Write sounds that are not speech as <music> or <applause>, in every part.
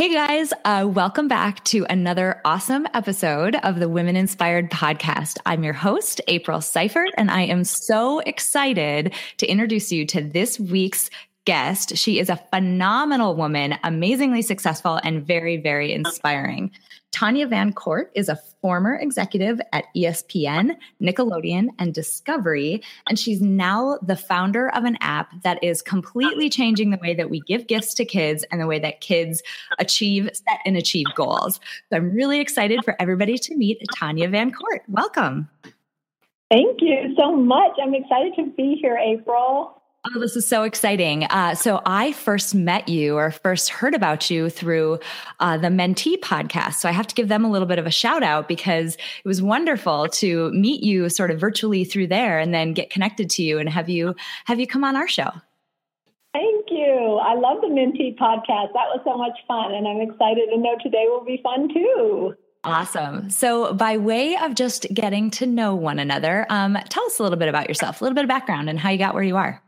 Hey guys, uh, welcome back to another awesome episode of the Women Inspired podcast. I'm your host, April Seifert, and I am so excited to introduce you to this week's guest. She is a phenomenal woman, amazingly successful, and very, very inspiring. Tanya Van Court is a former executive at ESPN, Nickelodeon, and Discovery, and she's now the founder of an app that is completely changing the way that we give gifts to kids and the way that kids achieve, set and achieve goals. So I'm really excited for everybody to meet Tanya Van Court. Welcome. Thank you so much. I'm excited to be here, April. Oh, this is so exciting. Uh, so, I first met you or first heard about you through uh, the Mentee podcast. So, I have to give them a little bit of a shout out because it was wonderful to meet you sort of virtually through there and then get connected to you and have you have you come on our show. Thank you. I love the Mentee podcast. That was so much fun, and I'm excited to know today will be fun too. Awesome. So, by way of just getting to know one another, um, tell us a little bit about yourself, a little bit of background, and how you got where you are.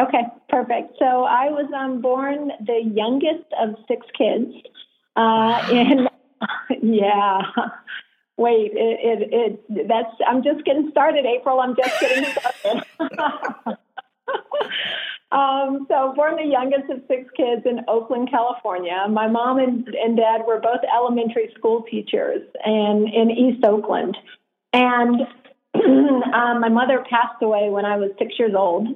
Okay, perfect. So I was um, born the youngest of six kids. Uh, and <laughs> yeah, wait, it, it, it, that's, I'm just getting started, April. I'm just getting started. <laughs> um, so born the youngest of six kids in Oakland, California. My mom and, and dad were both elementary school teachers and in East Oakland. And <clears throat> um, my mother passed away when I was six years old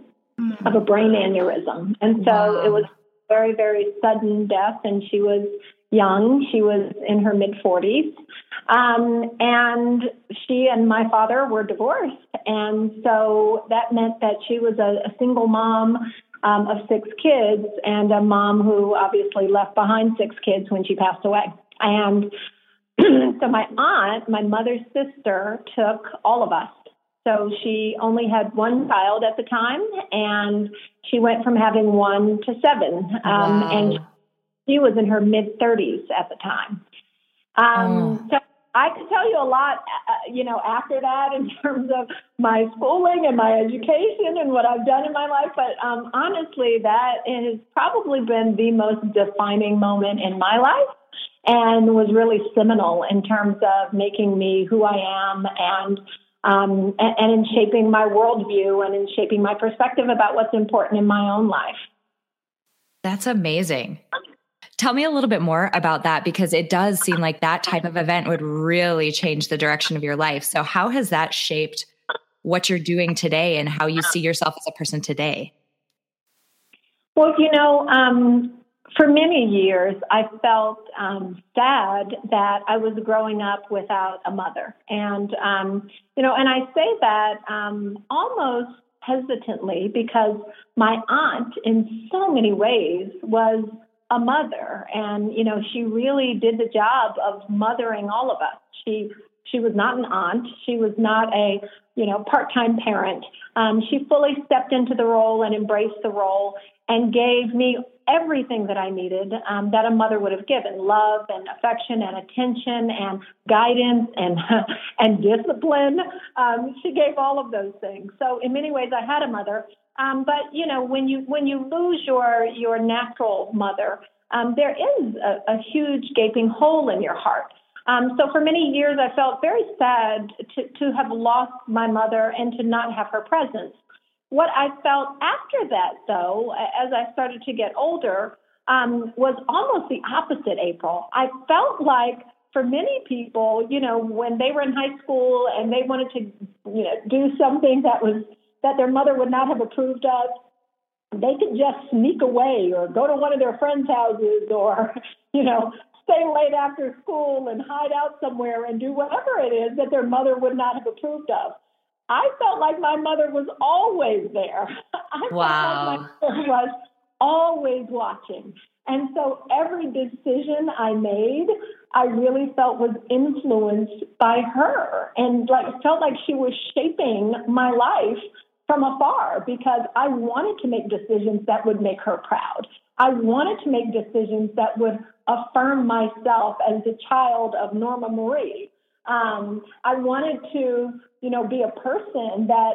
of a brain aneurysm. And so wow. it was very, very sudden death, and she was young. She was in her mid 40s. Um, and she and my father were divorced. And so that meant that she was a, a single mom um, of six kids and a mom who obviously left behind six kids when she passed away. And <clears throat> so my aunt, my mother's sister, took all of us so she only had one child at the time, and she went from having one to seven. Um, wow. And she was in her mid 30s at the time. Um, oh. So I could tell you a lot, uh, you know, after that in <laughs> terms of my schooling and my education and what I've done in my life. But um, honestly, that has probably been the most defining moment in my life and was really seminal in terms of making me who I am and um, and, and in shaping my worldview and in shaping my perspective about what's important in my own life. That's amazing. Tell me a little bit more about that because it does seem like that type of event would really change the direction of your life. So, how has that shaped what you're doing today and how you see yourself as a person today? Well, you know, um, for many years, I felt um, sad that I was growing up without a mother. And, um, you know, and I say that um, almost hesitantly because my aunt, in so many ways, was a mother. And, you know, she really did the job of mothering all of us. She she was not an aunt. She was not a, you know, part-time parent. Um, she fully stepped into the role and embraced the role and gave me everything that I needed um, that a mother would have given love and affection and attention and guidance and <laughs> and discipline. Um, she gave all of those things. So in many ways, I had a mother. Um, but you know, when you when you lose your your natural mother, um, there is a, a huge gaping hole in your heart. Um, so for many years, I felt very sad to, to have lost my mother and to not have her presence. What I felt after that, though, as I started to get older, um, was almost the opposite, April. I felt like for many people, you know, when they were in high school and they wanted to, you know, do something that was that their mother would not have approved of, they could just sneak away or go to one of their friends' houses or, <laughs> you know, stay late after school and hide out somewhere and do whatever it is that their mother would not have approved of. I felt like my mother was always there. <laughs> I wow. felt like my mother was always watching. And so every decision I made, I really felt was influenced by her and like felt like she was shaping my life from afar because I wanted to make decisions that would make her proud. I wanted to make decisions that would affirm myself as the child of Norma Marie. Um, I wanted to, you know, be a person that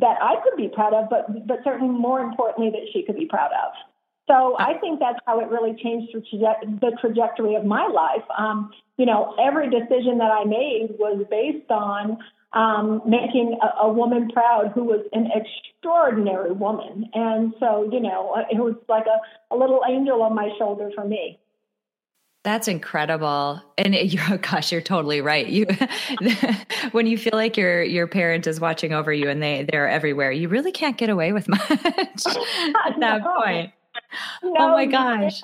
that I could be proud of, but but certainly more importantly that she could be proud of. So I think that's how it really changed the trajectory of my life. Um, you know, every decision that I made was based on um, making a, a, woman proud who was an extraordinary woman. And so, you know, it was like a, a little angel on my shoulder for me. That's incredible. And <laughs> you oh gosh, you're totally right. You <laughs> when you feel like your your parent is watching over you and they they're everywhere, you really can't get away with <laughs> much at that no. point. No, oh my gosh.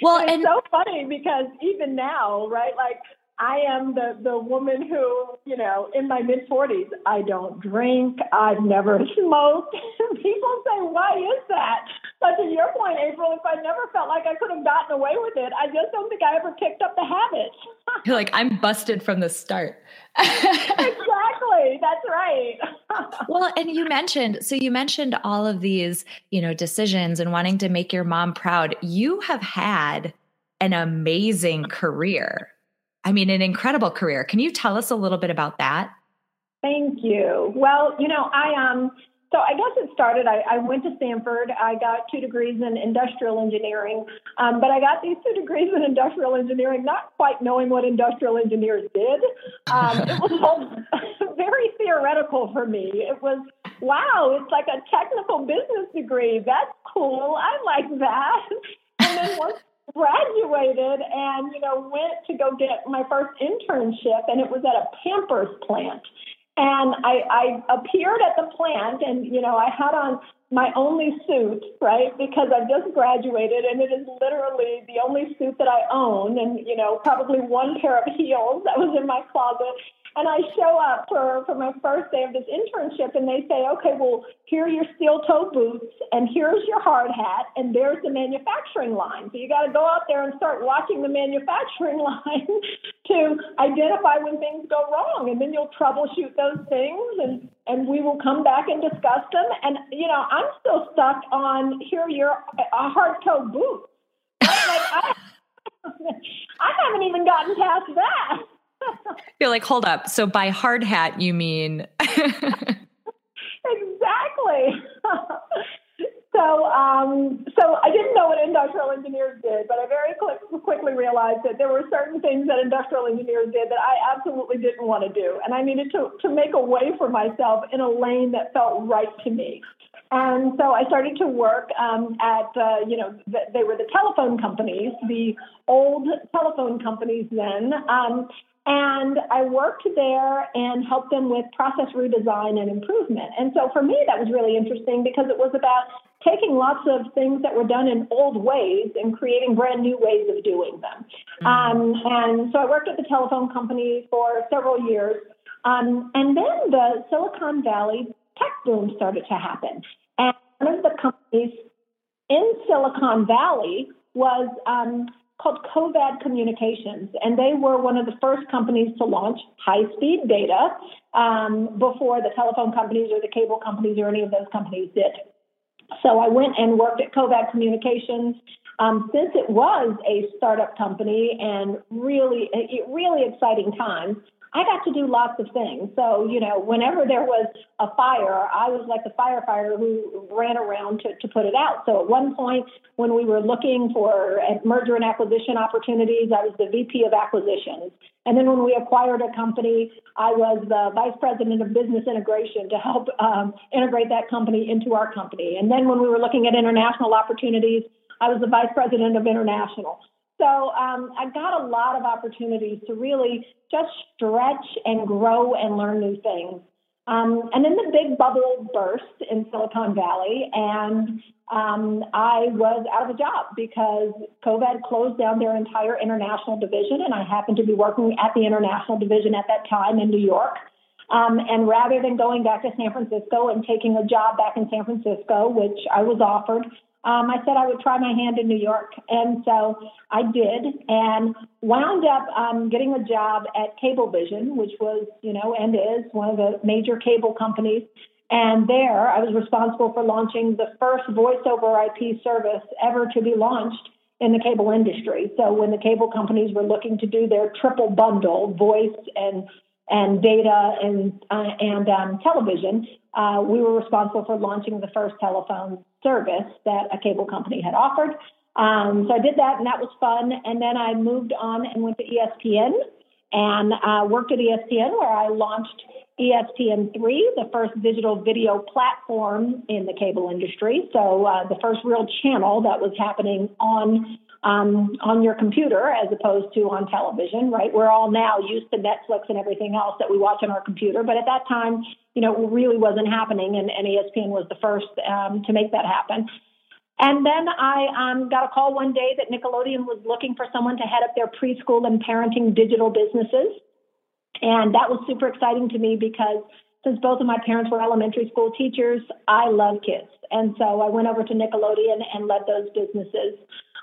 well, and it's so funny because even now, right? Like I am the, the woman who, you know, in my mid 40s, I don't drink. I've never <laughs> smoked. <laughs> People say, why is that? But to your point, April, if I never felt like I could have gotten away with it, I just don't think I ever picked up the habit. <laughs> You're like, I'm busted from the start. exactly. That's right. well, and you mentioned, so you mentioned all of these, you know, decisions and wanting to make your mom proud. You have had an amazing career I mean, an incredible career. Can you tell us a little bit about that? Thank you. Well, you know, I um so I guess it started. I, I went to Stanford. I got two degrees in industrial engineering, um, but I got these two degrees in industrial engineering, not quite knowing what industrial engineers did. Um, it was all <laughs> very theoretical for me. It was wow, it's like a technical business degree. That's cool. I like that. And then once graduated and you know went to go get my first internship and it was at a pampers plant. And I, I appeared at the plant and you know i had on my only suit right because i just graduated and it is literally the only suit that i own and you know probably one pair of heels that was in my closet and I show up for, for my first day of this internship, and they say, okay, well, here are your steel toe boots, and here's your hard hat, and there's the manufacturing line. So you got to go out there and start watching the manufacturing <laughs> line to identify when things go wrong, and then you'll troubleshoot those things, and and we will come back and discuss them. And you know, I'm still stuck on here are your a hard toe boots. Like I, <laughs> I haven't even gotten past that. <laughs> You're like, hold up. So by hard hat, you mean. exactly. <laughs> so, um, so I didn't know what industrial engineers did, but I very quick, quickly realized that there were certain things that industrial engineers did that I absolutely didn't want to do, and I needed to to make a way for myself in a lane that felt right to me. And so I started to work um, at, uh, you know, th- they were the telephone companies, the old telephone companies then. Um, and I worked there and helped them with process redesign and improvement. And so for me, that was really interesting because it was about taking lots of things that were done in old ways and creating brand new ways of doing them. Mm-hmm. Um, and so I worked at the telephone company for several years. Um, and then the Silicon Valley tech boom started to happen. And one of the companies in Silicon Valley was um, called Covad Communications, and they were one of the first companies to launch high-speed data um, before the telephone companies or the cable companies or any of those companies did. So I went and worked at Covad Communications. Um, since it was a startup company and really, really exciting times, I got to do lots of things. So, you know, whenever there was a fire, I was like the firefighter who ran around to, to put it out. So at one point, when we were looking for merger and acquisition opportunities, I was the VP of acquisitions. And then when we acquired a company, I was the vice president of business integration to help um, integrate that company into our company. And then when we were looking at international opportunities, I was the vice president of international. So um, I got a lot of opportunities to really just stretch and grow and learn new things. Um, and then the big bubble burst in Silicon Valley, and um, I was out of a job because Covad closed down their entire international division, and I happened to be working at the international division at that time in New York. Um, and rather than going back to San Francisco and taking a job back in San Francisco, which I was offered, um, I said I would try my hand in New York. And so I did and wound up um, getting a job at Cablevision, which was, you know, and is one of the major cable companies. And there I was responsible for launching the first voice over IP service ever to be launched in the cable industry. So when the cable companies were looking to do their triple bundle, voice and and data and uh, and um, television, uh, we were responsible for launching the first telephone service that a cable company had offered. Um, so I did that, and that was fun. And then I moved on and went to ESPN and uh, worked at ESPN, where I launched ESPN3, the first digital video platform in the cable industry. So uh, the first real channel that was happening on um, on your computer as opposed to on television, right? We're all now used to Netflix and everything else that we watch on our computer, but at that time, you know, it really wasn't happening, and, and ESPN was the first um, to make that happen. And then I um, got a call one day that Nickelodeon was looking for someone to head up their preschool and parenting digital businesses. And that was super exciting to me because since both of my parents were elementary school teachers, I love kids. And so I went over to Nickelodeon and led those businesses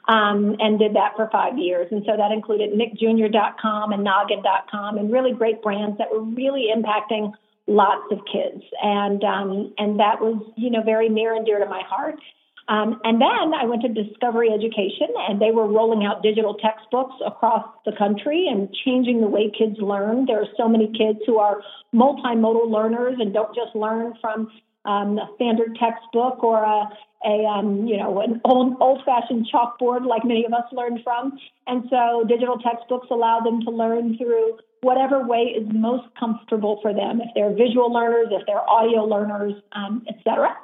um, and did that for five years. And so that included nickjr.com and noggin.com and really great brands that were really impacting lots of kids. And, um, and that was, you know, very near and dear to my heart. Um, and then I went to Discovery Education, and they were rolling out digital textbooks across the country and changing the way kids learn. There are so many kids who are multimodal learners and don't just learn from um, a standard textbook or a, a um, you know an old old fashioned chalkboard like many of us learned from. And so digital textbooks allow them to learn through whatever way is most comfortable for them. If they're visual learners, if they're audio learners, um, etc.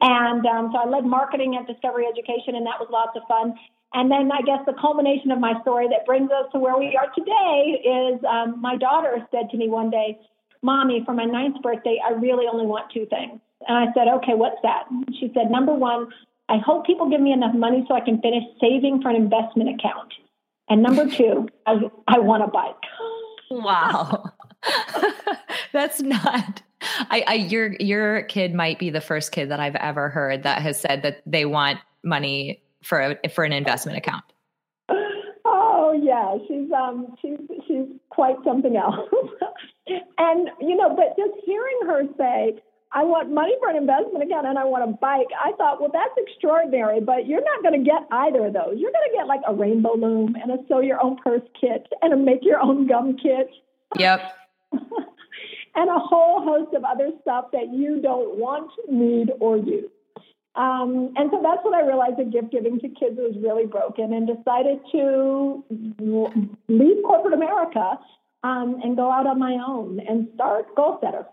And um, so I led marketing at Discovery Education, and that was lots of fun. And then I guess the culmination of my story that brings us to where we are today is um, my daughter said to me one day, Mommy, for my ninth birthday, I really only want two things. And I said, Okay, what's that? She said, Number one, I hope people give me enough money so I can finish saving for an investment account. And number two, I, I want a bike. Wow. <laughs> That's not I, I your your kid might be the first kid that I've ever heard that has said that they want money for a, for an investment account. Oh yeah, she's um she's she's quite something else. <laughs> and you know, but just hearing her say, I want money for an investment account and I want a bike. I thought, well, that's extraordinary, but you're not going to get either of those. You're going to get like a rainbow loom and a sew your own purse kit and a make your own gum kit. Yep. <laughs> and a whole host of other stuff that you don't want, need, or use. Um, and so that's when I realized that gift giving to kids was really broken and decided to leave corporate America um, and go out on my own and start Goal Setter.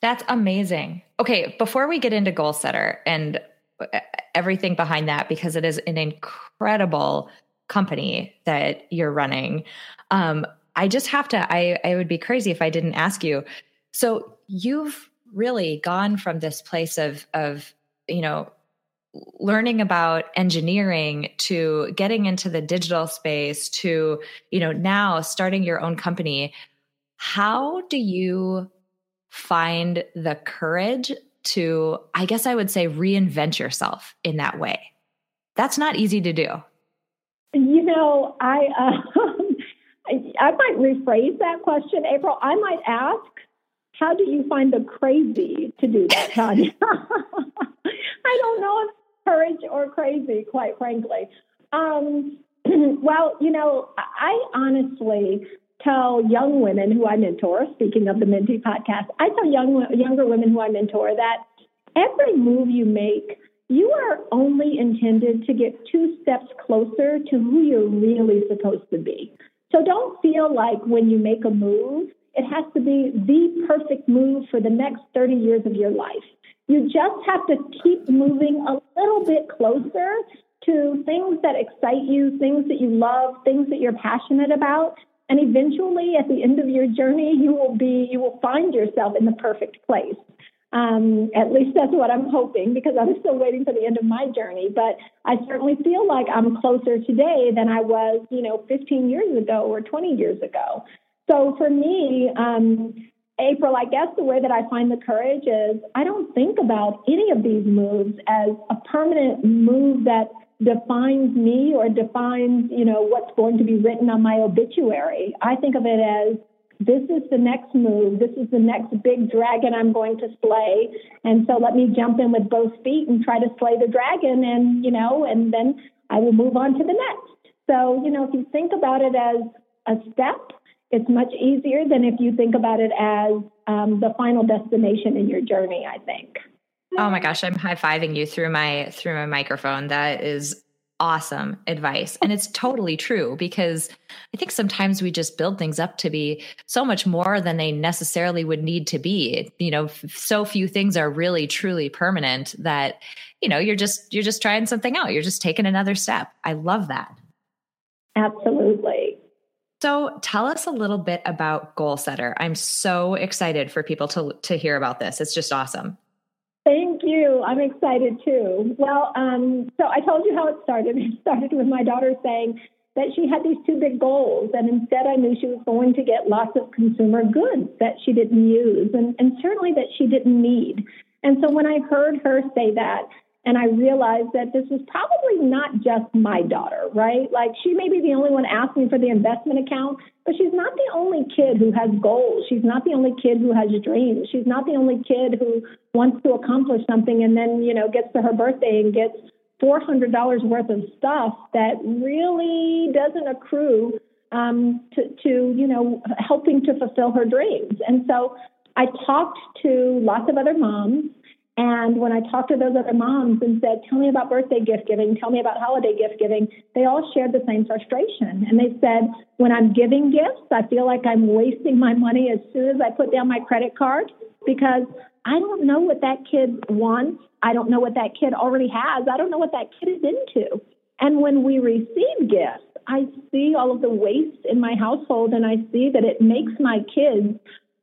That's amazing. Okay, before we get into Goal Setter and uh, everything behind that, because it is an incredible company that you're running, um, I just have to, I, I would be crazy if I didn't ask you. So you've really gone from this place of, of, you know, learning about engineering to getting into the digital space to, you know, now starting your own company. How do you find the courage to, I guess I would say, reinvent yourself in that way? That's not easy to do. You know, I, uh, I might rephrase that question, April. I might ask, how do you find the crazy to do that, Tanya? <laughs> I don't know if courage or crazy, quite frankly. Um, <clears throat> well, you know, I honestly tell young women who I mentor, speaking of the Mentee podcast, I tell young younger women who I mentor that every move you make, you are only intended to get two steps closer to who you're really supposed to be. So don't feel like when you make a move, it has to be the perfect move for the next 30 years of your life. You just have to keep moving a little bit closer to things that excite you, things that you love, things that you're passionate about. And eventually, at the end of your journey, you will be, you will find yourself in the perfect place. Um, at least that's what I'm hoping because I'm still waiting for the end of my journey. But I certainly feel like I'm closer today than I was, you know, 15 years ago or 20 years ago. So for me, um, April, I guess the way that I find the courage is I don't think about any of these moves as a permanent move that defines me or defines, you know, what's going to be written on my obituary. I think of it as this is the next move. This is the next big dragon I'm going to slay. And so let me jump in with both feet and try to slay the dragon and, you know, and then I will move on to the next. So, you know, if you think about it as a step, it's much easier than if you think about it as um, the final destination in your journey, I think. Oh my gosh, I'm high fiving you through my through my microphone. That is awesome advice. And it's totally true because I think sometimes we just build things up to be so much more than they necessarily would need to be. You know, so few things are really truly permanent that, you know, you're just you're just trying something out. You're just taking another step. I love that. Absolutely. So, tell us a little bit about Goal Setter. I'm so excited for people to to hear about this. It's just awesome. Thank you. I'm excited too. Well, um, so I told you how it started. <laughs> It started with my daughter saying that she had these two big goals, and instead I knew she was going to get lots of consumer goods that she didn't use and, and certainly that she didn't need. And so when I heard her say that, and I realized that this was probably not just my daughter, right? Like she may be the only one asking for the investment account, but she's not the only kid who has goals. She's not the only kid who has dreams. She's not the only kid who wants to accomplish something and then, you know, gets to her birthday and gets $400 worth of stuff that really doesn't accrue um, to, to, you know, helping to fulfill her dreams. And so I talked to lots of other moms and when I talked to those other moms and said, Tell me about birthday gift giving, tell me about holiday gift giving, they all shared the same frustration. And they said, When I'm giving gifts, I feel like I'm wasting my money as soon as I put down my credit card because I don't know what that kid wants. I don't know what that kid already has. I don't know what that kid is into. And when we receive gifts, I see all of the waste in my household and I see that it makes my kids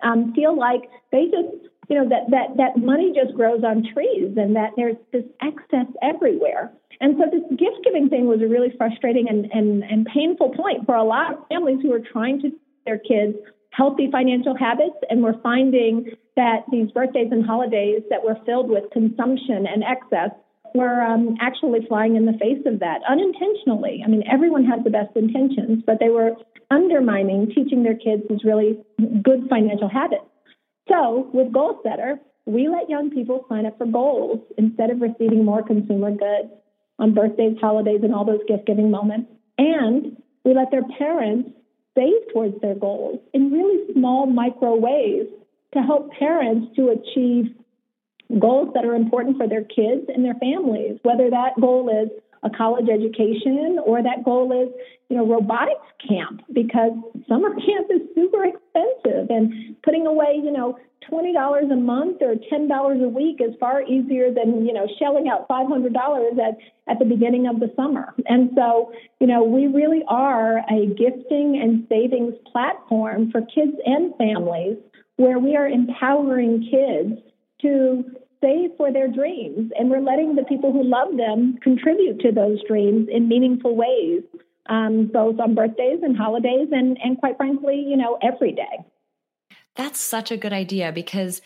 um, feel like they just you know that that that money just grows on trees and that there's this excess everywhere and so this gift giving thing was a really frustrating and, and, and painful point for a lot of families who are trying to teach their kids healthy financial habits and we're finding that these birthdays and holidays that were filled with consumption and excess were um, actually flying in the face of that unintentionally. I mean, everyone has the best intentions, but they were undermining teaching their kids these really good financial habits. So with Goal Setter, we let young people sign up for goals instead of receiving more consumer goods on birthdays, holidays, and all those gift giving moments. And we let their parents save towards their goals in really small micro ways to help parents to achieve goals that are important for their kids and their families, whether that goal is a college education or that goal is, you know, robotics camp because summer <laughs> camp is super expensive and putting away, you know, $20 a month or $10 a week is far easier than, you know, shelling out $500 at, at the beginning of the summer. And so, you know, we really are a gifting and savings platform for kids and families where we are empowering kids to save for their dreams. And we're letting the people who love them contribute to those dreams in meaningful ways, um, both on birthdays and holidays, and, and quite frankly, you know, every day. That's such a good idea because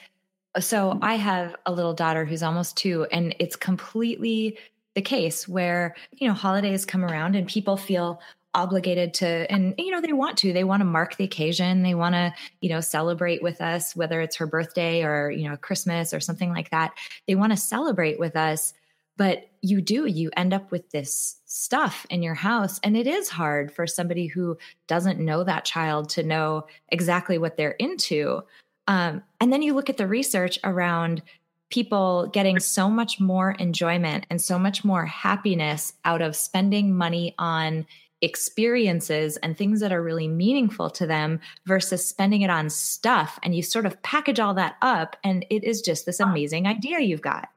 so I have a little daughter who's almost two, and it's completely the case where, you know, holidays come around and people feel obligated to and you know they want to they want to mark the occasion they want to you know celebrate with us whether it's her birthday or you know christmas or something like that. They want to celebrate with us but you do you end up with this stuff in your house and it is hard for somebody who doesn't know that child to know exactly what they're into. Um, and then you look at the research around people getting so much more enjoyment and so much more happiness out of spending money on experiences and things that are really meaningful to them versus spending it on stuff. And you sort of package all that up, and it is just this amazing idea you've got.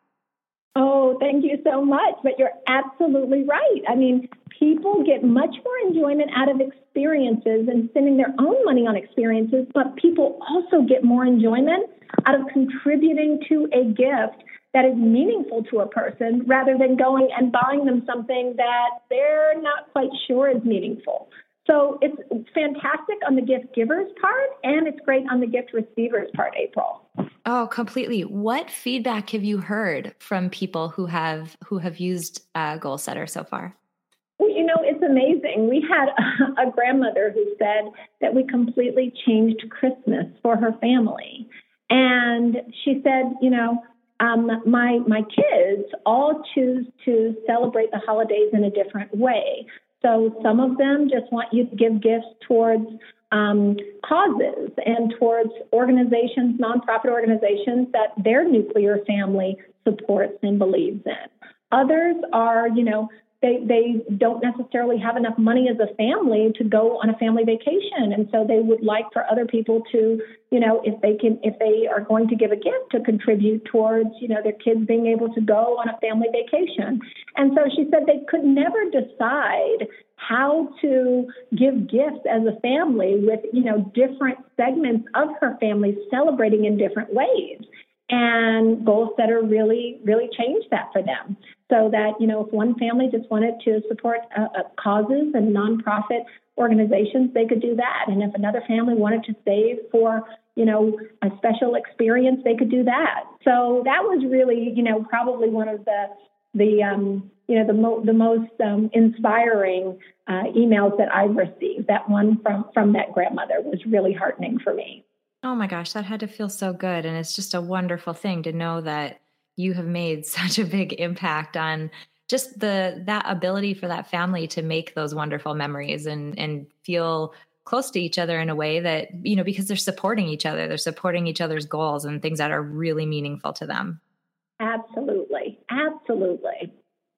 Oh, thank you so much. But you're absolutely right. I mean, people get much more enjoyment out of experiences and spending their own money on experiences, but people also get more enjoyment out of contributing to a gift that is meaningful to a person rather than going and buying them something that they're not quite sure is meaningful. So it's fantastic on the gift giver's part, and it's great on the gift receiver's part, April. Oh, completely. What feedback have you heard from people who have who have used uh, Goal Setter so far? Well, you know, it's amazing. We had a, <laughs> a grandmother who said that we completely changed Christmas for her family, and she said, you know, um, my my kids all choose to celebrate the holidays in a different way. So some of them just want you to give gifts towards um, causes and towards organizations, nonprofit organizations that their nuclear family supports and believes in. Others are, you know, they, they don't necessarily have enough money as a family to go on a family vacation. And so they would like for other people to, you know, if they can, if they are going to give a gift to contribute towards, you know, their kids being able to go on a family vacation. And so she said they could never decide how to give gifts as a family with, you know, different segments of her family celebrating in different ways. And Goal Setter really, really changed that for them. So that, you know, if one family just wanted to support uh, uh, causes and nonprofit organizations, they could do that. And if another family wanted to save for, you know, a special experience, they could do that. So that was really, you know, probably one of the, the, um, you know, the, mo- the most um, inspiring uh, emails that I've received. That one from, from that grandmother was really heartening for me. Oh my gosh, that had to feel so good. And it's just a wonderful thing to know that you have made <laughs> such a big impact on just the that ability for that family to make those wonderful memories and and feel close to each other in a way that you know because they're supporting each other they're supporting each other's goals and things that are really meaningful to them. Absolutely. Absolutely.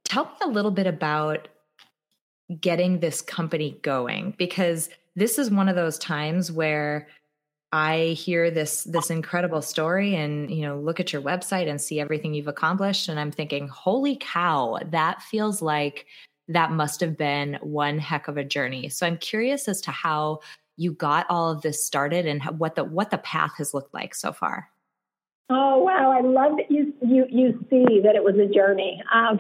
Tell me a little bit about getting this company going because this is one of those times where I hear this this incredible story and you know look at your website and see everything you've accomplished and I'm thinking holy cow that feels like that must have been one heck of a journey. So I'm curious as to how you got all of this started and what the what the path has looked like so far. Oh wow! I love that you you you see that it was a journey. Um,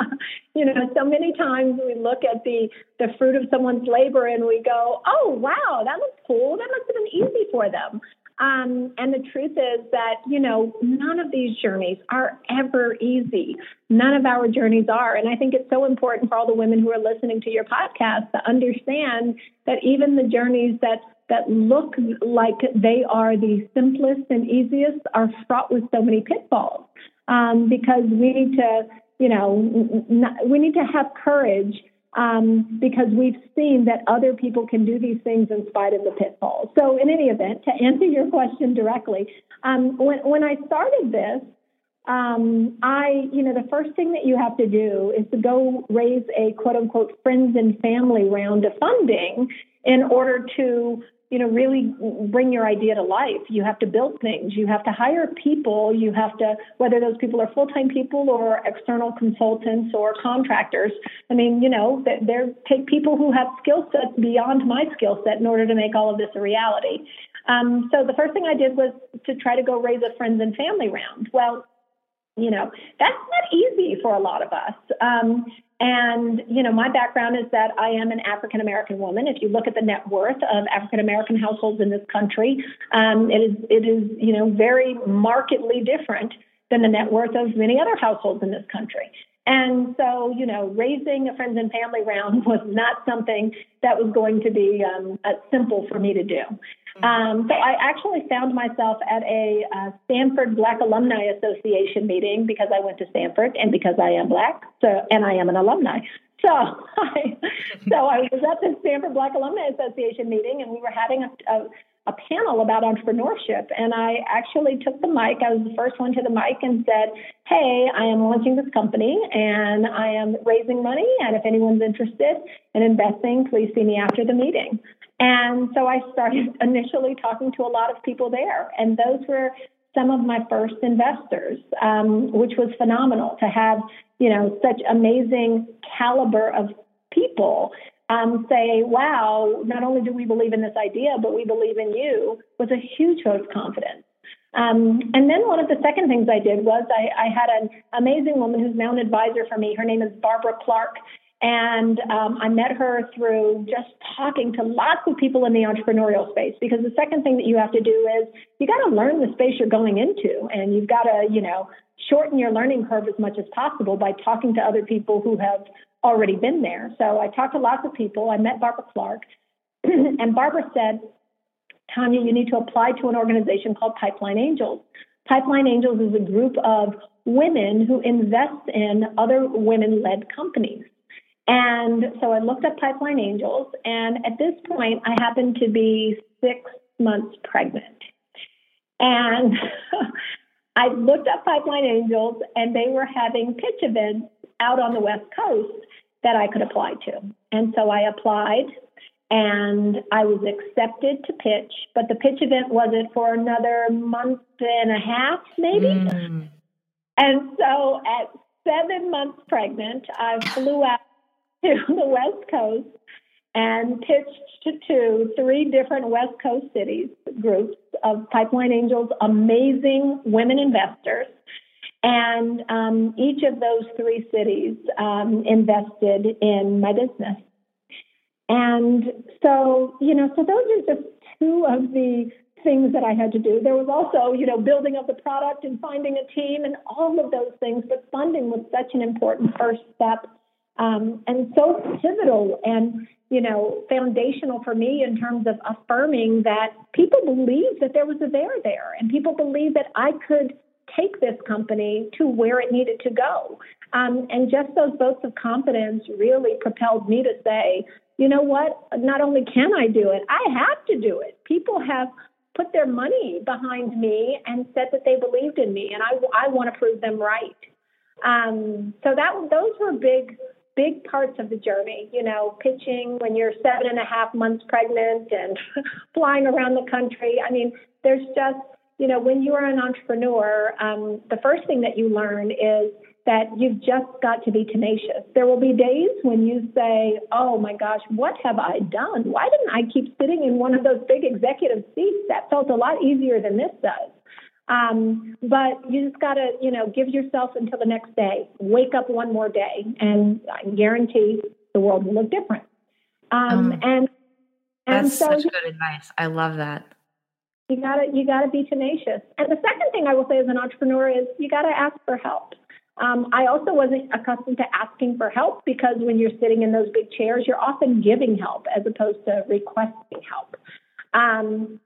<laughs> you know, so many times we look at the the fruit of someone's labor and we go, "Oh wow, that looks cool. That must have been easy for them." Um, and the truth is that you know none of these journeys are ever easy. None of our journeys are, and I think it's so important for all the women who are listening to your podcast to understand that even the journeys that that look like they are the simplest and easiest are fraught with so many pitfalls um, because we need to, you know, we need to have courage um, because we've seen that other people can do these things in spite of the pitfalls. So, in any event, to answer your question directly, um, when when I started this, um, I, you know, the first thing that you have to do is to go raise a quote unquote friends and family round of funding in order to you know, really bring your idea to life. You have to build things. You have to hire people. You have to, whether those people are full time people or external consultants or contractors. I mean, you know, they're take people who have skill sets beyond my skill set in order to make all of this a reality. Um, so the first thing I did was to try to go raise a friends and family round. Well, you know, that's not easy for a lot of us. Um, and, you know, my background is that I am an African American woman. If you look at the net worth of African American households in this country, um, it is, it is, you know, very markedly different than the net worth of many other households in this country. And so, you know, raising a friends and family round <laughs> was not something that was going to be um, simple for me to do. Um, so I actually found myself at a uh, Stanford Black Alumni Association meeting because I went to Stanford and because I am black, so and I am an alumni. So <laughs> I, so I was at the Stanford Black Alumni Association meeting, and we were having a, a, a panel about entrepreneurship. And I actually took the mic. I was the first one to the mic and said, "Hey, I am launching this company, and I am raising money. And if anyone's interested in investing, please see me after the meeting." And so I started <laughs> initially talking to a lot of people there, and those were some of my first investors, um, which was phenomenal to have, you know, such amazing caliber of people um, say, wow, not only do we believe in this idea, but we believe in you, was a huge vote of confidence. Um, and then one of the second things I did was I, I had an amazing woman who's now an advisor for me. Her name is Barbara Clark, And um, I met her through just talking to lots of people in the entrepreneurial space because the second thing that you have to do is you got to learn the space you're going into and you've got to, you know, shorten your learning curve as much as possible by talking to other people who have already been there. So I talked to lots of people. I met Barbara Clark <clears throat> and Barbara said, Tanya, you need to apply to an organization called Pipeline Angels. Pipeline Angels is a group of women who invest in other women led companies. And so I looked up Pipeline Angels, and at this point, I happened to be six months pregnant. And <laughs> I looked up Pipeline Angels, and they were having pitch events out on the West Coast that I could apply to. And so I applied, and I was accepted to pitch, but the pitch event wasn't for another month and a half, maybe. Mm. And so at seven months pregnant, I flew out to the West Coast and pitched to two, three different West Coast cities, groups of Pipeline Angels, amazing women investors. And um, each of those three cities um, invested in my business. And so, you know, so those are just two of the things that I had to do. There was also, you know, building of the product and finding a team and all of those things. But funding was such an important first step um, and so pivotal and you know foundational for me in terms of affirming that people believed that there was a there there, and people believed that I could take this company to where it needed to go. Um, and just those votes of confidence really propelled me to say, you know what? Not only can I do it, I have to do it. People have put their money behind me and said that they believed in me, and I, I want to prove them right. Um, so that those were big big parts of the journey, you know, pitching when you're seven and a half months pregnant and <laughs> flying around the country. I mean, there's just, you know, when you are an entrepreneur, um, the first thing that you learn is that you've just got to be tenacious. There will be days when you say, oh my gosh, what have I done? Why didn't I keep sitting in one of those big executive seats? That felt a lot easier than this does. Um, but you just got to, you know, give yourself until the next day. Wake up one more day, and I guarantee the world will look different. Um, um, and and that's so such good advice. I love that. You gotta you gotta be tenacious. And the second thing I will say as an entrepreneur is you gotta ask for help. Um, I also wasn't accustomed to asking for help because when you're sitting in those big chairs, you're often giving help as opposed to requesting help. Um,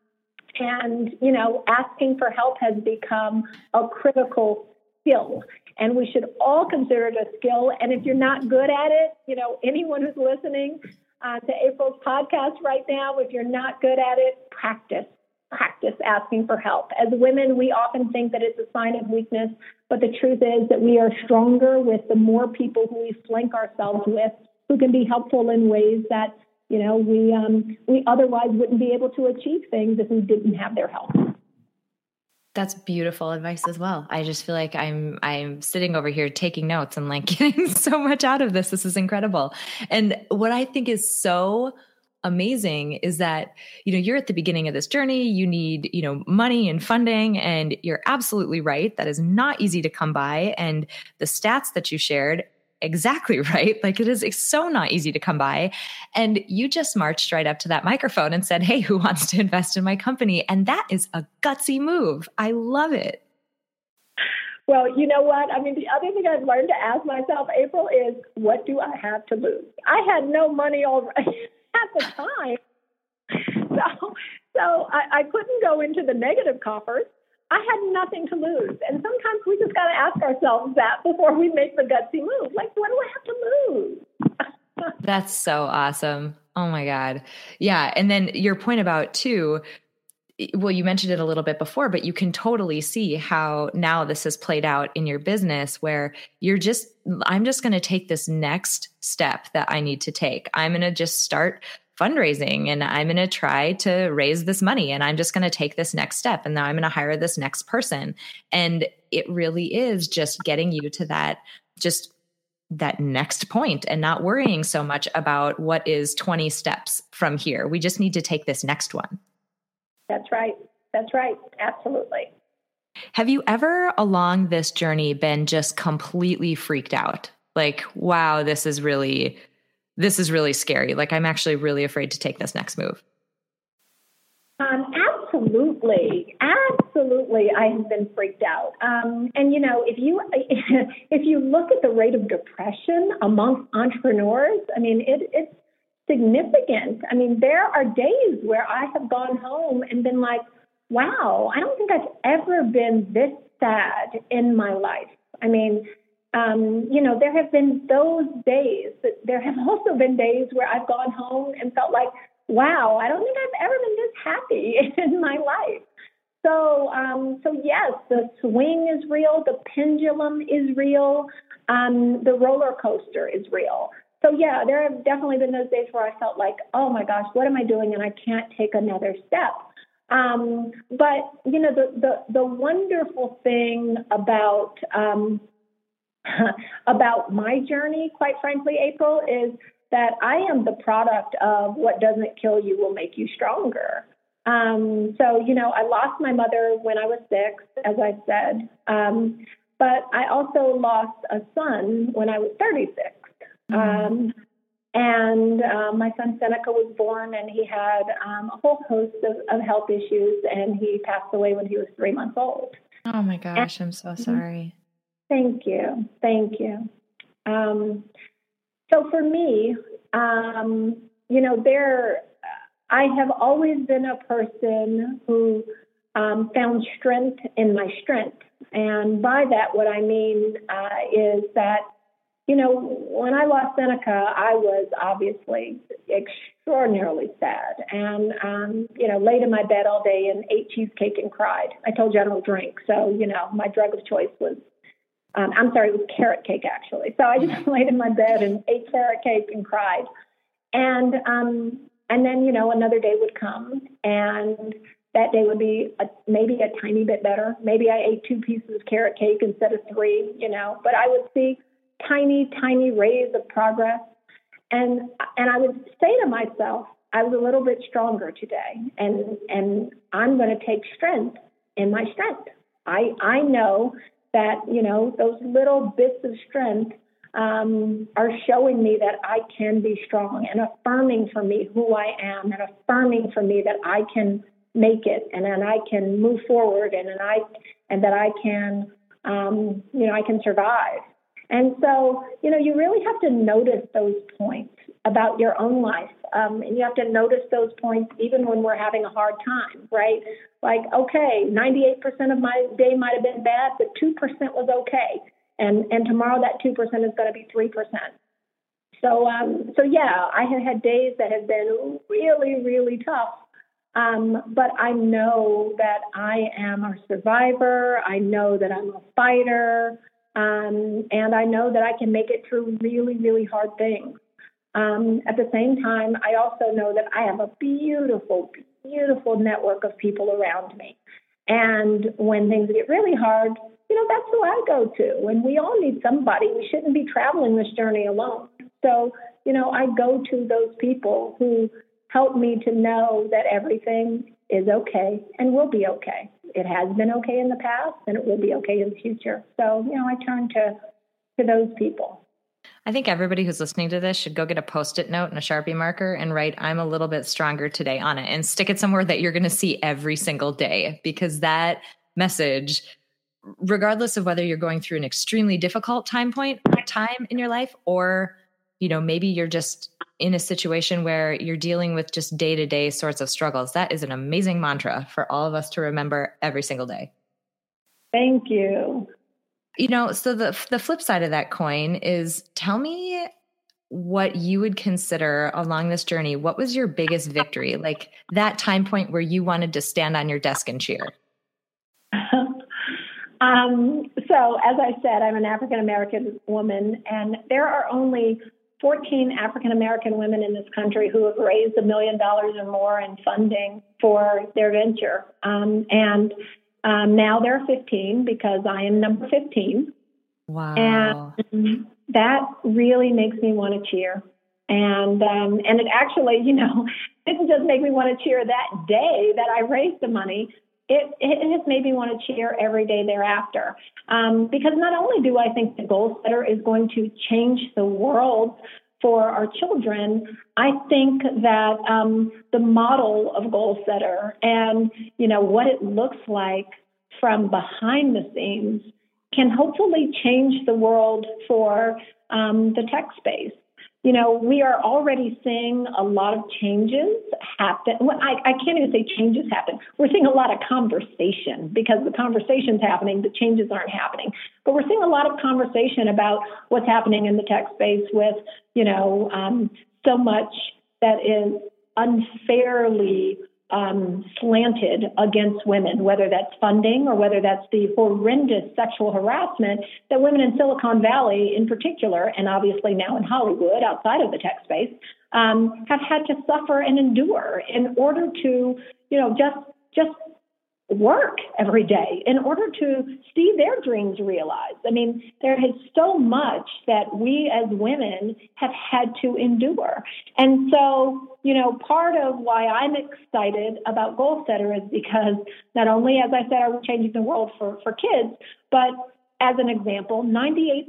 and, you know, asking for help has become a critical skill. And we should all consider it a skill. And if you're not good at it, you know, anyone who's listening uh, to April's podcast right now, if you're not good at it, practice. Practice asking for help. As women, we often think that it's a sign of weakness, but the truth is that we are stronger with the more people who we flank ourselves with who can be helpful in ways that you know, we um, we otherwise wouldn't be able to achieve things if we didn't have their help. That's beautiful advice as well. I just feel like I'm I'm sitting over here taking notes and like <laughs> getting so much out of this. This is incredible. And what I think is so amazing is that you know you're at the beginning of this journey you need you know money and funding and you're absolutely right that is not easy to come by and the stats that you shared exactly <laughs> right. Like it is so not easy to come by. And you just marched right up to that microphone and said, Hey, who <laughs> wants to invest in my company? And that is a gutsy move. I love it. Well, you know what? I mean, the other thing I've learned to ask myself, April, is what do I have to lose? I had no money already <laughs> at the time. So, so I, I couldn't go into the negative coffers. I had nothing to lose. And sometimes we just got to ask ourselves that before we make the gutsy move. Like, what do I have to lose? <laughs> That's so awesome. Oh my God. Yeah. And then your point about, too, well, you mentioned it a little bit before, but you can totally see how now this has played out in your business where you're just, I'm just going to take this next step that I need to take. I'm going to just start fundraising and I'm going to try to raise this money and I'm just going to take this next step and now I'm going to hire this next person. And it really is just getting you to that just that next point and not worrying so much about what is 20 steps from here. We just need to take this next one. That's right. That's right. Absolutely. Have you ever along this journey been just completely freaked out? like, wow, this is really, this is really scary. Like, I'm actually really afraid to take this next move? Um, absolutely, absolutely. I have been freaked out. Um, and you know, if you <laughs> if you look at the rate of depression amongst entrepreneurs, I mean, it, it's significant. I mean, there are days where I have gone home and been like, "Wow, I don't think I've ever been this sad in my life." I mean, um, you know, there have been those days, but there have <laughs> also been days where I've gone home and felt like, wow, I don't think I've ever been this happy <laughs> in my life. So, um, so yes, the swing is real, the pendulum is real, um, the roller coaster is real. So yeah, there have definitely been those days where I felt like, oh my gosh, what am I doing? And I can't take another step. Um, but you know, the the the wonderful thing about um, <laughs> about my journey, quite frankly, April, is that I am the product of what doesn't kill you will make you stronger. Um, so, you know, I lost my mother when I was six, as I said, um, but I also lost a son when I was 36. Mm-hmm. Um, and uh, my son Seneca was born, and he had um, a whole host of, of, health issues, and he passed away when he was three months old. Oh my gosh, and, I'm so sorry. Thank you. Thank you. Um, so for me, um, you know, there, I have always been a person who um, found strength in my strength. And by that, what I mean uh, is that, you know, when I lost Seneca, I was obviously extraordinarily sad and, um, you know, laid in my bed all day and ate cheesecake and cried. I told you I don't drink. So, you know, my drug of choice was um, I'm sorry, it was carrot cake actually. So I just <laughs> laid in my bed and ate carrot cake and cried. And um, and then you know another day would come, and that day would be a, maybe a tiny bit better. Maybe I ate two pieces of carrot cake instead of three, you know. But I would see tiny, tiny rays of progress, and and I would say to myself, I was a little bit stronger today, and and I'm going to take strength in my strength. I I know that you know those little bits of strength um, are showing me that I can be strong and affirming for me who I am and affirming for me that I can make it and then I can move forward and, and I and that I can um, you know I can survive. And so you know you really have to notice those points about your own life. Um, and you have to notice those points even when we're having a hard time, right? Like, okay, 98% of my day might have been bad, but 2% was okay. And, and tomorrow that 2% is going to be 3%. So, um, so yeah, I have had days that have been really, really tough. Um, but I know that I am a survivor. I know that I'm a fighter. Um, and I know that I can make it through really, really hard things. Um, at the same time, I also know that I have a beautiful, beautiful network of people around me. And when things get really hard, you know, that's who I go to. And we all need somebody. We shouldn't be traveling this journey alone. So, you know, I go to those people who help me to know that everything is okay and will be okay. It has been okay in the past and it will be okay in the future. So, you know, I turn to to those people. I think everybody who's listening to this should go get a post it note and a Sharpie marker and write, I'm a little bit stronger today on it and stick it somewhere that you're going to see every single day because that message, regardless of whether you're going through an extremely difficult time point, time in your life, or, you know, maybe you're just in a situation where you're dealing with just day to day sorts of struggles, that is an amazing mantra for all of us to remember every single day. Thank you. You know, so the the flip side of that coin is tell me what you would consider along this journey. What was your biggest victory? Like that time point where you wanted to stand on your desk and cheer? <laughs> um, so, as I said, I'm an African American woman, and there are only 14 African American women in this country who have raised a million dollars or more in funding for their venture. Um, and um, now there are 15 because I am number 15. Wow. And that really makes me want to cheer. And um, and it actually, you know, <laughs> didn't just make me want to cheer that day that I raised the money, it, it has made me want to cheer every day thereafter. Um, because not only do I think the Goalsetter is going to change the world for our children, I think that um, the model of Goalsetter and you know what it looks like from behind the scenes can hopefully change the world for um, the tech space you know, we are already seeing a lot of changes happen. Well, I, I can't even say changes happen. We're seeing a lot of conversation because the conversation's happening, the changes aren't happening. But we're seeing a lot of conversation about what's happening in the tech space with, you know, um, so much that is unfairly um, slanted against women, whether that's funding or whether that's the horrendous sexual harassment that women in Silicon Valley, in particular, and obviously now in Hollywood, outside of the tech space, um, have had to suffer and endure in order to, you know, just just work every day in order to see their dreams realized. I mean, there is so much that we as women have had to endure. And so, you know, part of why I'm excited about Goalsetter is because not only, as I said, are we changing the world for, for kids, but as an example, 98%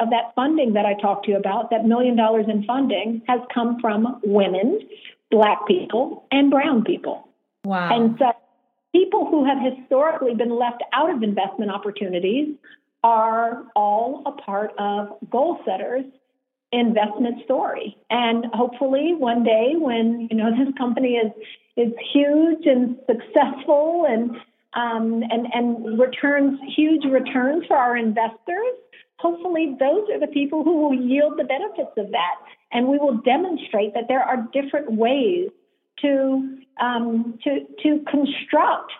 of that funding that I talked to you about, that million dollars in funding, has come from women, black people, and brown people. Wow. And so people who have historically been left out of investment opportunities are all a part of goal setters investment story. And hopefully one day when you know this company is is huge and successful and um, and and returns huge returns for our investors hopefully those are the people who will yield the benefits of that. And we will demonstrate that there are different ways to um, to to construct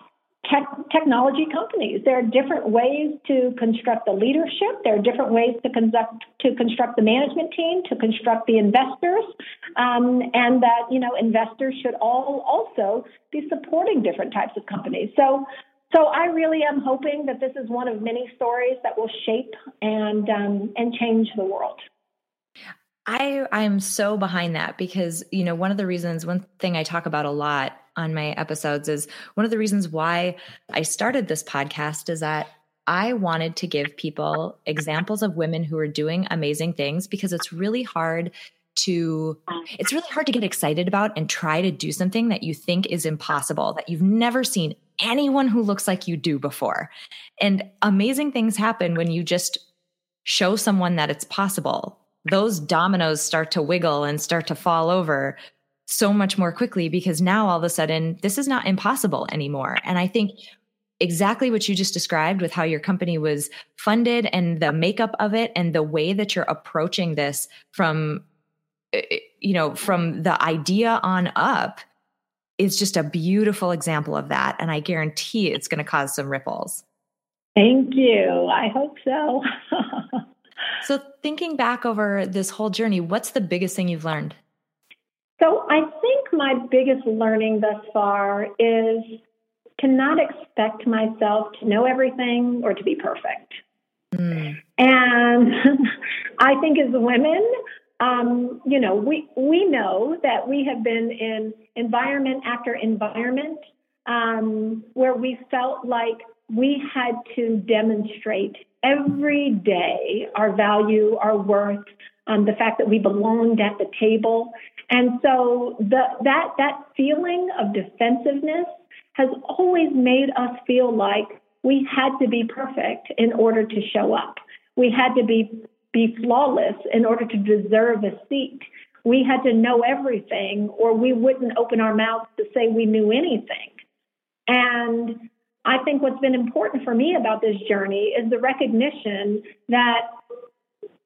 tech, technology companies. There are different ways to construct the leadership. There are different ways to conduct to construct the management team, to construct the investors, um, and that you know investors should all also be supporting different types of companies. So. So I really am hoping that this is one of many stories that will shape and um, and change the world. I I am so behind that because you know one of the reasons one thing I talk about a lot on my episodes is one of the reasons why I started this podcast is that I wanted to give people examples of women who are doing amazing things because it's really hard to it's really hard to get excited about and try to do something that you think is impossible that you've never seen anyone who looks like you do before. And amazing things happen when you just show someone that it's possible those dominoes start to wiggle and start to fall over so much more quickly because now all of a sudden this is not impossible anymore. And I think exactly what you just described with how your company was funded and the makeup of it and the way that you're approaching this from eh, eh, you know from the idea on up is just a beautiful example of that. And i guarantee it's going to cause some ripples. Thank you. I hope so <laughs> So, thinking back over this whole journey, what's the biggest thing you've learned? So, I think my biggest learning thus far is to not expect myself to know everything or to be perfect. Mm. And <laughs> I think as women, um, you know, we we know that we have been in environment after environment um, where we felt like we had to demonstrate every day our value, our worth, um, the fact that we belonged at the table. And so the, that, that feeling of defensiveness has always made us feel like we had to be perfect in order to show up. We had to be, be flawless in order to deserve a seat. We had to know everything, or we wouldn't open our mouths to say we knew anything. And I think what's been important for me about this journey is the recognition that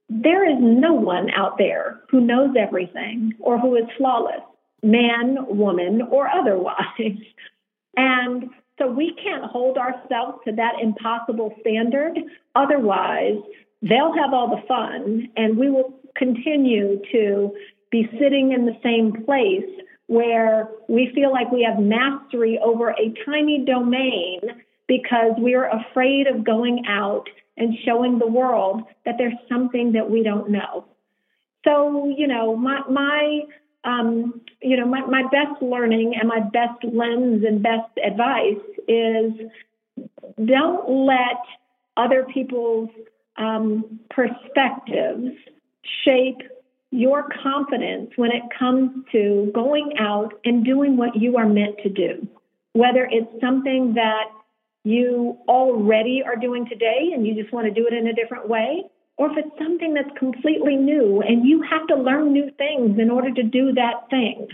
there is no one out there who knows everything or who is flawless, man, woman, or otherwise. <laughs> And so we can't hold ourselves to that impossible standard. Otherwise, they'll have all the fun and we will continue to be sitting in the same place where we feel like we have mastery over a tiny domain because we're afraid of going out and showing the world that there's something that we don't know. So, you know, my my um, you know, my, my best learning and my best lens and best advice is don't let other people's um, perspectives shape your confidence when it comes to going out and doing what you are meant to do. Whether it's something that you already are doing today and you just want to do it in a different way, or if it's something that's completely new and you have to learn new things in order to do that thing.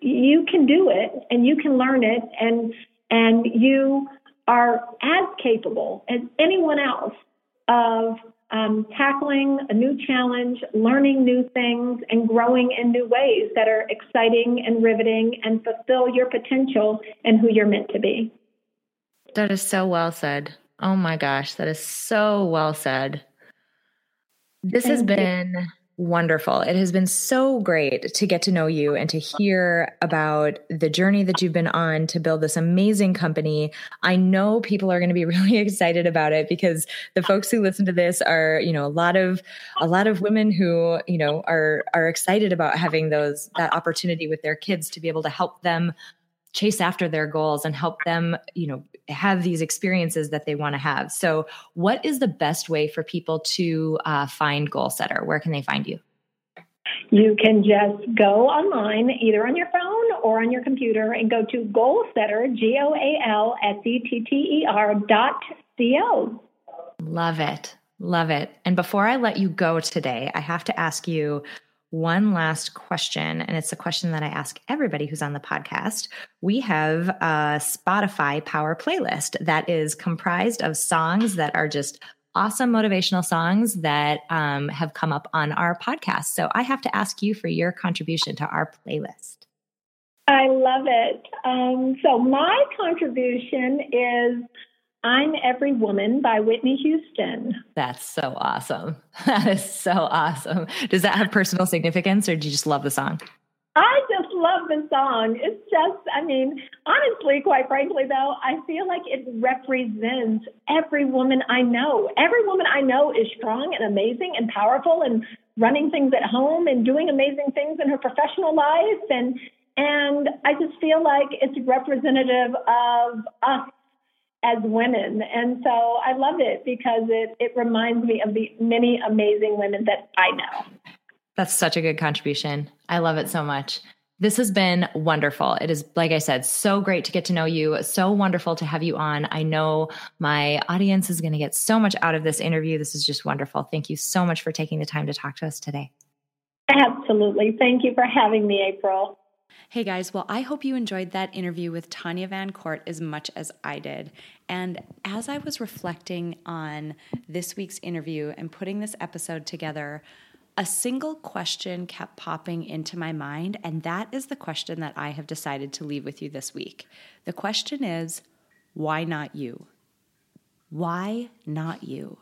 You can do it and you can learn it and and you are as capable as anyone else of um, tackling a new challenge, learning new things, and growing in new ways that are exciting and riveting and fulfill your potential and who you're meant to be. That is so well said. Oh my gosh, that is so well said. This Thank has been you wonderful. It has been so great to get to know you and to hear about the journey that you've been on to build this amazing company. I know people are going to be <laughs> really excited about it because the folks who listen to this are, you know, a lot of a lot of women who, you know, are are excited about having those that opportunity with their kids to be able to help them chase after their goals and help them, you know, have these experiences that they want to have. So, what is the best way for people to uh, find Goalsetter? Where can they find you? You can just go online, either on your phone or on your computer, and go to Goalsetter, G O A L S E T T E R dot C O. Love it. Love it. And before I let you go today, I have to ask you one last question, and it's a question that I ask everybody who's on the podcast. We have a Spotify Power playlist that is comprised of songs that are just awesome motivational songs that um, have come up on our podcast. So I have to ask you for your contribution to our playlist. I love it. Um, so my contribution is I'm Every Woman by Whitney Houston. That's so awesome. <laughs> That is so awesome. Does that have personal significance or do you just love the song? I just love the song. It's just, I mean, honestly, quite frankly, though, I feel like it represents every woman I know. Every woman I know is strong and amazing and powerful and running things at home and doing amazing things in her professional life. And and I just feel like it's representative of us as women. And so I love it because it, it reminds me of the many amazing women that I know. That's such a good contribution. I love it so much. This has been wonderful. It is, like I said, so great to get to know you. So wonderful to have you on. I know my audience is going to get so much out of this interview. This is just wonderful. Thank you so much for taking the time to talk to us today. Absolutely. Thank you for having me, April. Hey guys, well, I hope you enjoyed that interview with Tanya Van Court as much as I did. And as I was reflecting on this week's interview and putting this episode together, a single question kept popping into my mind, and that is the question that I have decided to leave with you this week. The question is why not you? Why not you?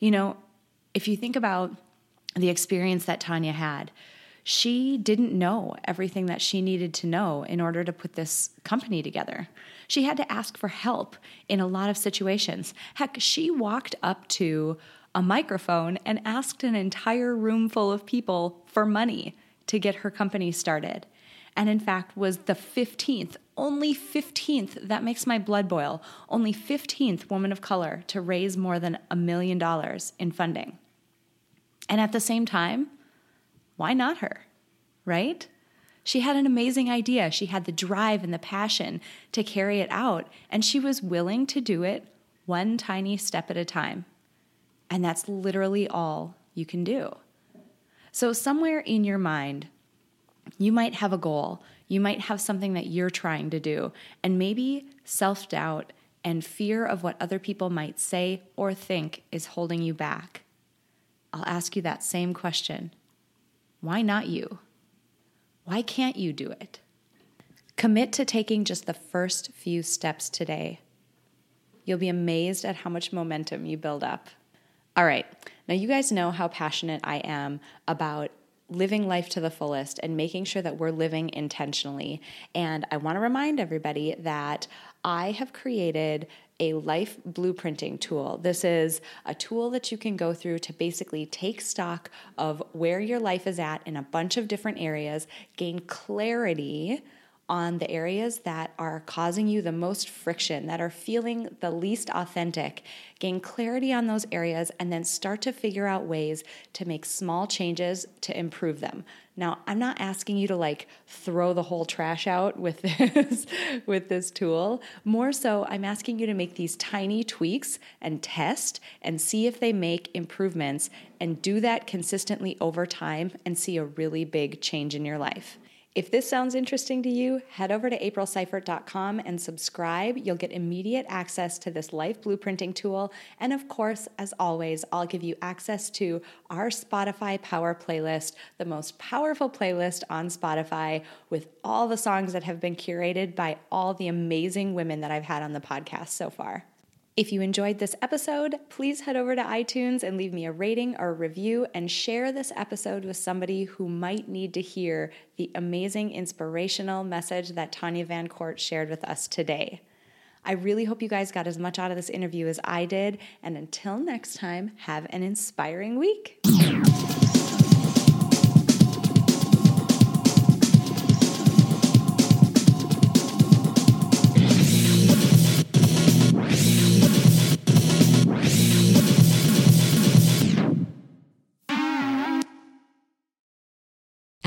You know, if you think about the experience that Tanya had, she didn't know everything that she needed to know in order to put this company together. She had to ask for help in a lot of situations. Heck, she walked up to a microphone and asked an entire room full of people for money to get her company started. And in fact, was the 15th, only 15th, that makes my blood boil, only 15th woman of color to raise more than a million dollars in funding. And at the same time, why not her? Right? She had an amazing idea. She had the drive and the passion to carry it out, and she was willing to do it one tiny step at a time. And that's literally all you can do. So, somewhere in your mind, you might have a goal, you might have something that you're trying to do, and maybe self doubt and fear of what other people might say or think is holding you back. I'll ask you that same question why not you? Why can't you do it? Commit to taking just the first few steps today. You'll be amazed at how much momentum you build up. All right, now you guys know how passionate I am about living life to the fullest and making sure that we're living intentionally. And I want to remind everybody that I have created a life blueprinting tool. This is a tool that you can go through to basically take stock of where your life is at in a bunch of different areas, gain clarity on the areas that are causing you the most friction, that are feeling the least authentic. Gain clarity on those areas and then start to figure out ways to make small changes to improve them. Now, I'm not asking you to like throw the whole trash out with <laughs> this with this tool. More so, I'm asking you to make these tiny tweaks and test and see if they make improvements and do that consistently over time and see a really big change in your life. If this sounds interesting to you, head over to aprilseifert.com and subscribe. You'll get immediate access to this life blueprinting tool. And of course, as always, I'll give you access to our Spotify Power playlist, the most powerful playlist on Spotify with all the songs that have been curated by all the amazing women that I've had on the podcast so far. If you enjoyed this episode, please head over to iTunes and leave me a rating or a review and share this episode with somebody who might need to hear the amazing inspirational message that Tanya Van Court shared with us today. I really hope you guys got as much out of this interview as I did. And until next time, have an inspiring week.